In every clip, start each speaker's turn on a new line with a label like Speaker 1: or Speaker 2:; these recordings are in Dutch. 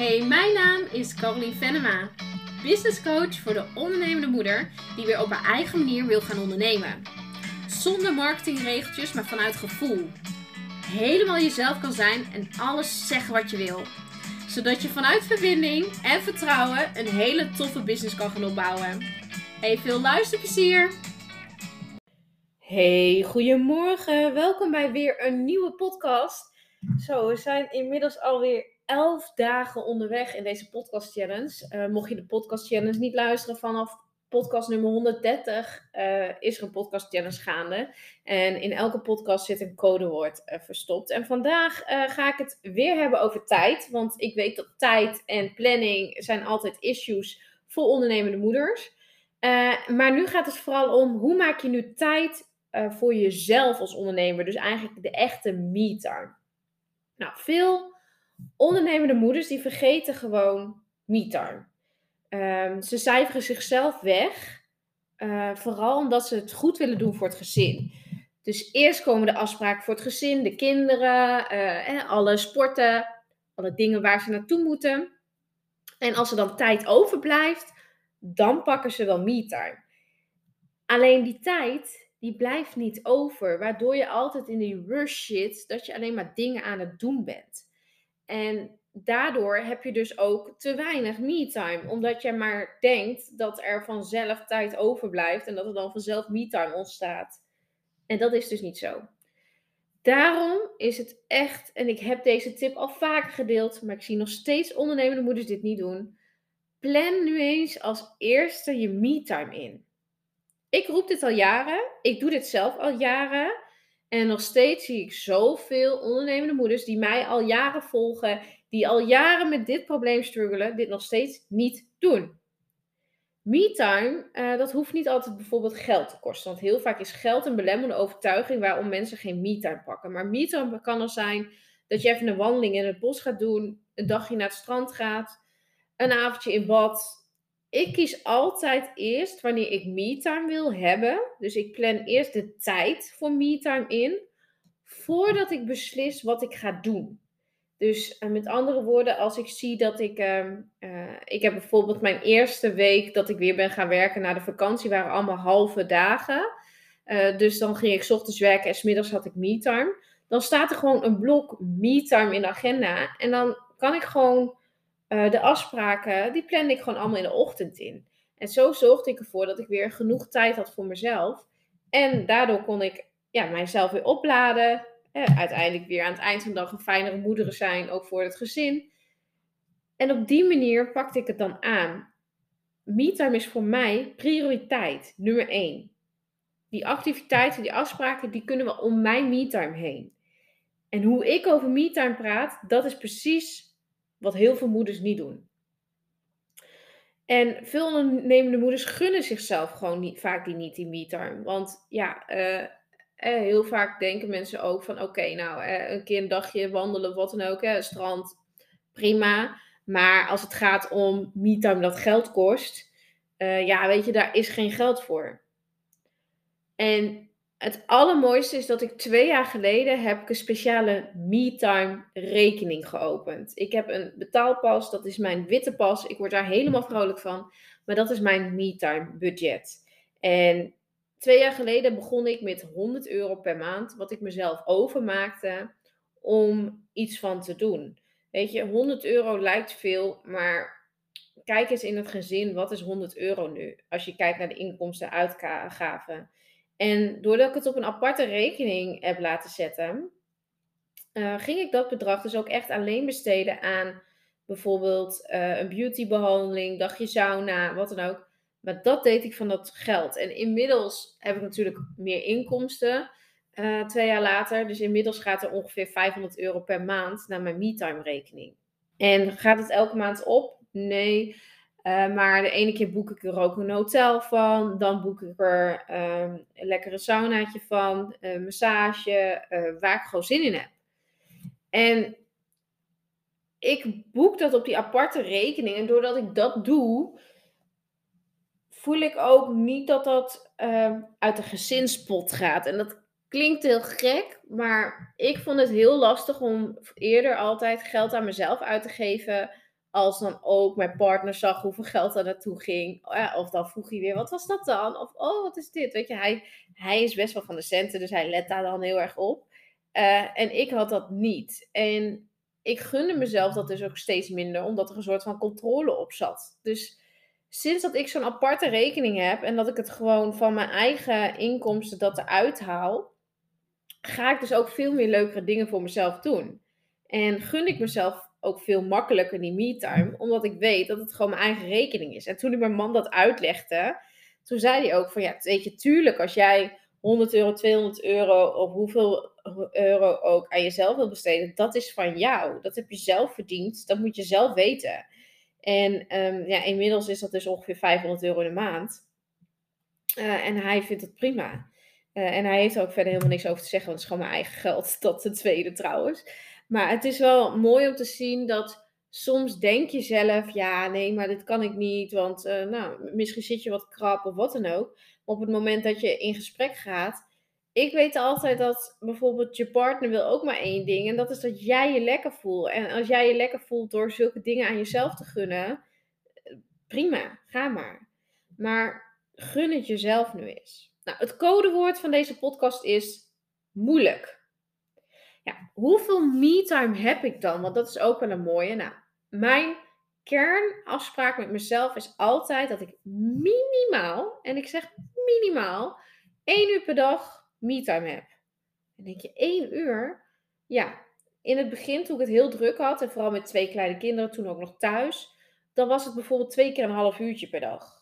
Speaker 1: Hey, mijn naam is Caroline Venema, business coach voor de ondernemende moeder die weer op haar eigen manier wil gaan ondernemen. Zonder marketingregeltjes, maar vanuit gevoel. Helemaal jezelf kan zijn en alles zeggen wat je wil. Zodat je vanuit verbinding en vertrouwen een hele toffe business kan gaan opbouwen. Hey, veel luisterplezier! Hey, goedemorgen. Welkom bij weer een nieuwe podcast. Zo, we zijn inmiddels alweer 11 dagen onderweg in deze podcast challenge. Uh, mocht je de podcast challenge niet luisteren vanaf podcast nummer 130, uh, is er een podcast challenge gaande. En in elke podcast zit een codewoord uh, verstopt. En vandaag ga ik het weer hebben over tijd. Want ik weet dat tijd en planning zijn altijd issues voor ondernemende moeders. maar nu gaat het vooral om hoe maak je nu tijd voor jezelf als ondernemer. Dus eigenlijk de echte me-time. Nou, veel ondernemende moeders die vergeten gewoon me-time. Um, ze cijferen zichzelf weg, uh, vooral omdat ze het goed willen doen voor het gezin. Dus eerst komen de afspraken voor het gezin, de kinderen, uh, alle sporten, alle dingen waar ze naartoe moeten. En als er dan tijd overblijft, dan pakken ze wel me-time. Alleen die tijd, die blijft niet over, waardoor je altijd in die rush zit, dat je alleen maar dingen aan het doen bent. En daardoor heb je dus ook te weinig me-time, omdat je maar denkt dat er vanzelf tijd overblijft en dat er dan vanzelf me-time ontstaat. En dat is dus niet zo. Daarom is het echt, en ik heb deze tip al vaker gedeeld, maar ik zie nog steeds ondernemende moeders dit niet doen. Plan nu eens als eerste je me-time in. Ik roep dit al jaren, ik doe dit zelf al jaren. En nog steeds zie ik zoveel ondernemende moeders die mij al jaren volgen, die al jaren met dit probleem struggelen, dit nog steeds niet doen. Me-time, uh, dat hoeft niet altijd bijvoorbeeld geld te kosten. Want heel vaak is geld een belemmerende overtuiging waarom mensen geen me-time pakken. Maar me-time kan er zijn dat je even een wandeling in het bos gaat doen, een dagje naar het strand gaat, een avondje in bad, ik kies altijd eerst wanneer ik me-time wil hebben. Dus ik plan eerst de tijd voor me-time in. Voordat ik beslis wat ik ga doen. Dus uh, met andere woorden, als ik zie dat ik. Uh, uh, ik heb bijvoorbeeld mijn eerste week dat ik weer ben gaan werken na de vakantie, waren allemaal halve dagen. Eh, dus dan ging ik ochtends werken en smiddags had ik me-time. Dan staat er gewoon een blok me-time in de agenda. En dan kan ik gewoon uh, de afspraken, die plande ik gewoon allemaal in de ochtend in. En zo zorgde ik ervoor dat ik weer genoeg tijd had voor mezelf. En daardoor kon ik ja, mijzelf weer opladen. Eh, uiteindelijk weer aan het eind van de dag een fijnere moeder zijn, ook voor het gezin. En op die manier pakte ik het dan aan. MeTime is voor mij prioriteit, nummer één. Die activiteiten, die afspraken, die kunnen we om mijn MeTime heen. En hoe ik over MeTime praat, dat is precies wat heel veel moeders niet doen. En veel ondernemende moeders gunnen zichzelf gewoon niet, vaak die niet die me-time. Want ja, uh, heel vaak denken mensen ook van oké, nou uh, een keer een dagje wandelen, wat dan ook, hè, strand, prima. Maar als het gaat om me-time dat geld kost, ja, weet je, daar is geen geld voor. En het allermooiste is dat ik twee jaar geleden heb ik een speciale MeTime rekening geopend. Ik heb een betaalpas, dat is mijn witte pas. Ik word daar helemaal vrolijk van. Maar dat is mijn MeTime budget. En twee jaar geleden begon ik met 100 euro per maand, wat ik mezelf overmaakte om iets van te doen. Weet je, 100 euro lijkt veel, maar kijk eens in het gezin, wat is 100 euro nu? Als je kijkt naar de inkomsten uitgaven. En doordat ik het op een aparte rekening heb laten zetten, uh, ging ik dat bedrag dus ook echt alleen besteden aan bijvoorbeeld uh, een beautybehandeling, dagje sauna, wat dan ook. Maar dat deed ik van dat geld. En inmiddels heb ik natuurlijk meer inkomsten, uh, twee jaar later. Dus inmiddels gaat er ongeveer 500 euro per maand naar mijn MeTime rekening. En gaat het elke maand op? Nee. Uh, maar de ene keer boek ik er ook een hotel van. Dan boek ik er um, een lekkere saunaatje van. Een massage. Uh, waar ik gewoon zin in heb. En ik boek dat op die aparte rekening. En doordat ik dat doe, voel ik ook niet dat dat uh, uit de gezinspot gaat. En dat klinkt heel gek, maar ik vond het heel lastig om eerder altijd geld aan mezelf uit te geven als dan ook mijn partner zag hoeveel geld er naartoe ging. Of dan vroeg hij weer, wat was dat dan? Of, oh, wat is dit? Weet je, hij, hij is best wel van de centen, dus hij let daar dan heel erg op. Uh, en ik had dat niet. En ik gunde mezelf dat dus ook steeds minder, omdat er een soort van controle op zat. Dus sinds dat ik zo'n aparte rekening heb en dat ik het gewoon van mijn eigen inkomsten dat eruit haal, ga ik dus ook veel meer leukere dingen voor mezelf doen. En gun ik mezelf ook veel makkelijker die me-time, omdat ik weet dat het gewoon mijn eigen rekening is. En toen ik mijn man dat uitlegde, toen zei hij ook van ja, weet je, tuurlijk, als jij 100 euro, 200 euro of hoeveel euro ook aan jezelf wil besteden, dat is van jou. Dat heb je zelf verdiend, dat moet je zelf weten. En um, ja, inmiddels is dat dus ongeveer 500 euro in de maand. Uh, en hij vindt het prima. Uh, en hij heeft er ook verder helemaal niks over te zeggen, want het is gewoon mijn eigen geld. Dat de tweede trouwens. Maar het is wel mooi om te zien dat soms denk je zelf, ja, nee, maar dit kan ik niet, want uh, nou, misschien zit je wat krap of wat dan ook. Op het moment dat je in gesprek gaat, ik weet altijd dat bijvoorbeeld je partner wil ook maar één ding. En dat is dat jij je lekker voelt. En als jij je lekker voelt door zulke dingen aan jezelf te gunnen, prima, ga maar. Maar gun het jezelf nu eens. Nou, het codewoord van deze podcast is moeilijk. Hoeveel me-time heb ik dan? Want dat is ook wel een mooie. Nou, mijn kernafspraak met mezelf is altijd dat ik minimaal, en ik zeg minimaal, één uur per dag me-time heb. En denk je, één uur? Ja, in het begin toen ik het heel druk had, en vooral met twee kleine kinderen, toen ook nog thuis, dan was het bijvoorbeeld twee keer een half uurtje per dag.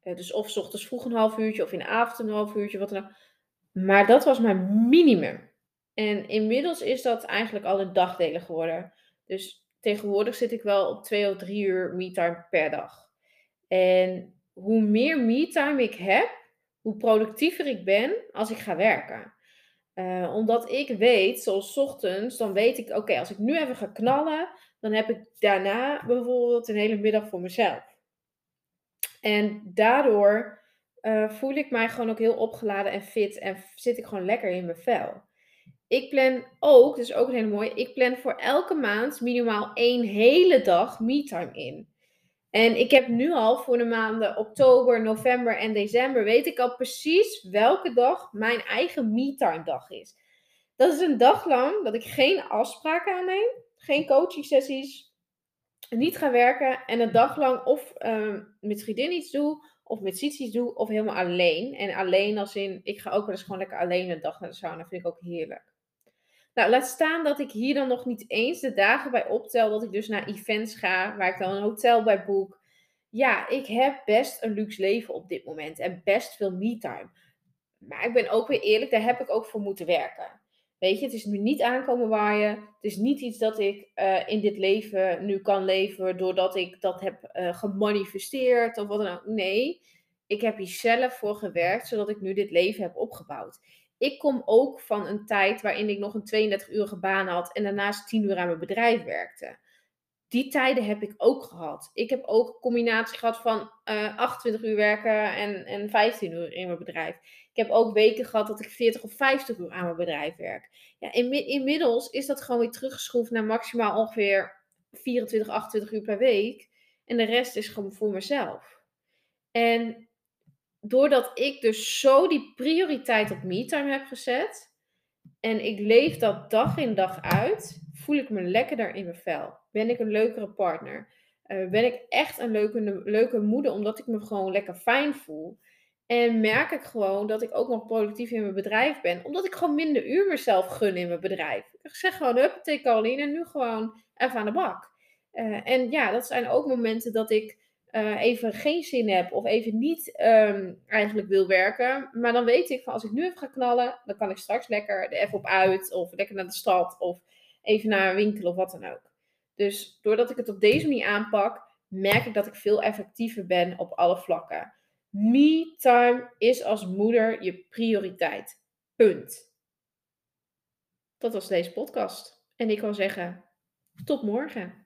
Speaker 1: Eh, dus of s ochtends vroeg een half uurtje, of in de avond een half uurtje, wat dan ook. Maar dat was mijn minimum. En inmiddels is dat eigenlijk al een dagdelen geworden. Dus tegenwoordig zit ik wel op twee of drie uur me-time per dag. En hoe meer me-time ik heb, hoe productiever ik ben als ik ga werken. Uh, omdat ik weet, zoals ochtends, dan weet ik, oké, als ik nu even ga knallen, dan heb ik daarna bijvoorbeeld een hele middag voor mezelf. En daardoor uh, voel ik mij gewoon ook heel opgeladen en fit en zit ik gewoon lekker in mijn vel. Ik plan ook, dus ook een hele mooie, ik plan voor elke maand minimaal één hele dag me-time in. En ik heb nu al voor de maanden oktober, november en december, weet ik al precies welke dag mijn eigen me-time dag is. Dat is een dag lang dat ik geen afspraken aanneem, geen coaching sessies, niet ga werken en een dag lang of uh, met vriendin iets doe, of met iets doe, of helemaal alleen. En alleen als in, ik ga ook wel eens gewoon lekker alleen een dag naar de sauna, vind ik ook heerlijk. Nou, laat staan dat ik hier dan nog niet eens de dagen bij optel dat ik dus naar events ga, waar ik dan een hotel bij boek. Ja, ik heb best een luxe leven op dit moment en best veel me-time. Maar ik ben ook weer eerlijk, daar heb ik ook voor moeten werken. Weet je, het is nu niet aankomen waaien. Het is niet iets dat ik uh, in dit leven nu kan leven doordat ik dat heb uh, gemanifesteerd of wat dan ook. Nee, ik heb hier zelf voor gewerkt zodat ik nu dit leven heb opgebouwd ik kom ook van een tijd waarin ik nog een 32-urige baan had en daarnaast 10 uur aan mijn bedrijf werkte. Die tijden heb ik ook gehad. Ik heb ook een combinatie gehad van uh, eh, 28 uur werken en, en 15 uur in mijn bedrijf. Ik heb ook weken gehad dat ik 40 of 50 uur aan mijn bedrijf werk. Ja, inmiddels is dat gewoon weer teruggeschroefd naar maximaal ongeveer 24, 28 uur per week. En de rest is gewoon voor mezelf. En doordat ik dus zo die prioriteit op me-time heb gezet. En ik leef dat dag in dag uit. Voel ik me lekkerder in mijn vel. Ben ik een leukere partner. Uh, ben ik echt een leuke, leuke moeder omdat ik me gewoon lekker fijn voel. En merk ik gewoon dat ik ook nog productief in mijn bedrijf ben. Omdat ik gewoon minder uur mezelf gun in mijn bedrijf. Ik zeg gewoon, hup, Caroline, en nu gewoon even aan de bak. Uh, en ja, dat zijn ook momenten dat ik uh, even geen zin heb of even niet um, eigenlijk wil werken. Maar dan weet ik van als ik nu even ga knallen, dan kan ik straks lekker er even op uit of lekker naar de stad of even naar een winkel of wat dan ook. Dus doordat ik het op deze manier aanpak, merk ik dat ik veel effectiever ben op alle vlakken. Me-time is als moeder je prioriteit. Punt. Dat was deze podcast. En ik wil zeggen, tot morgen.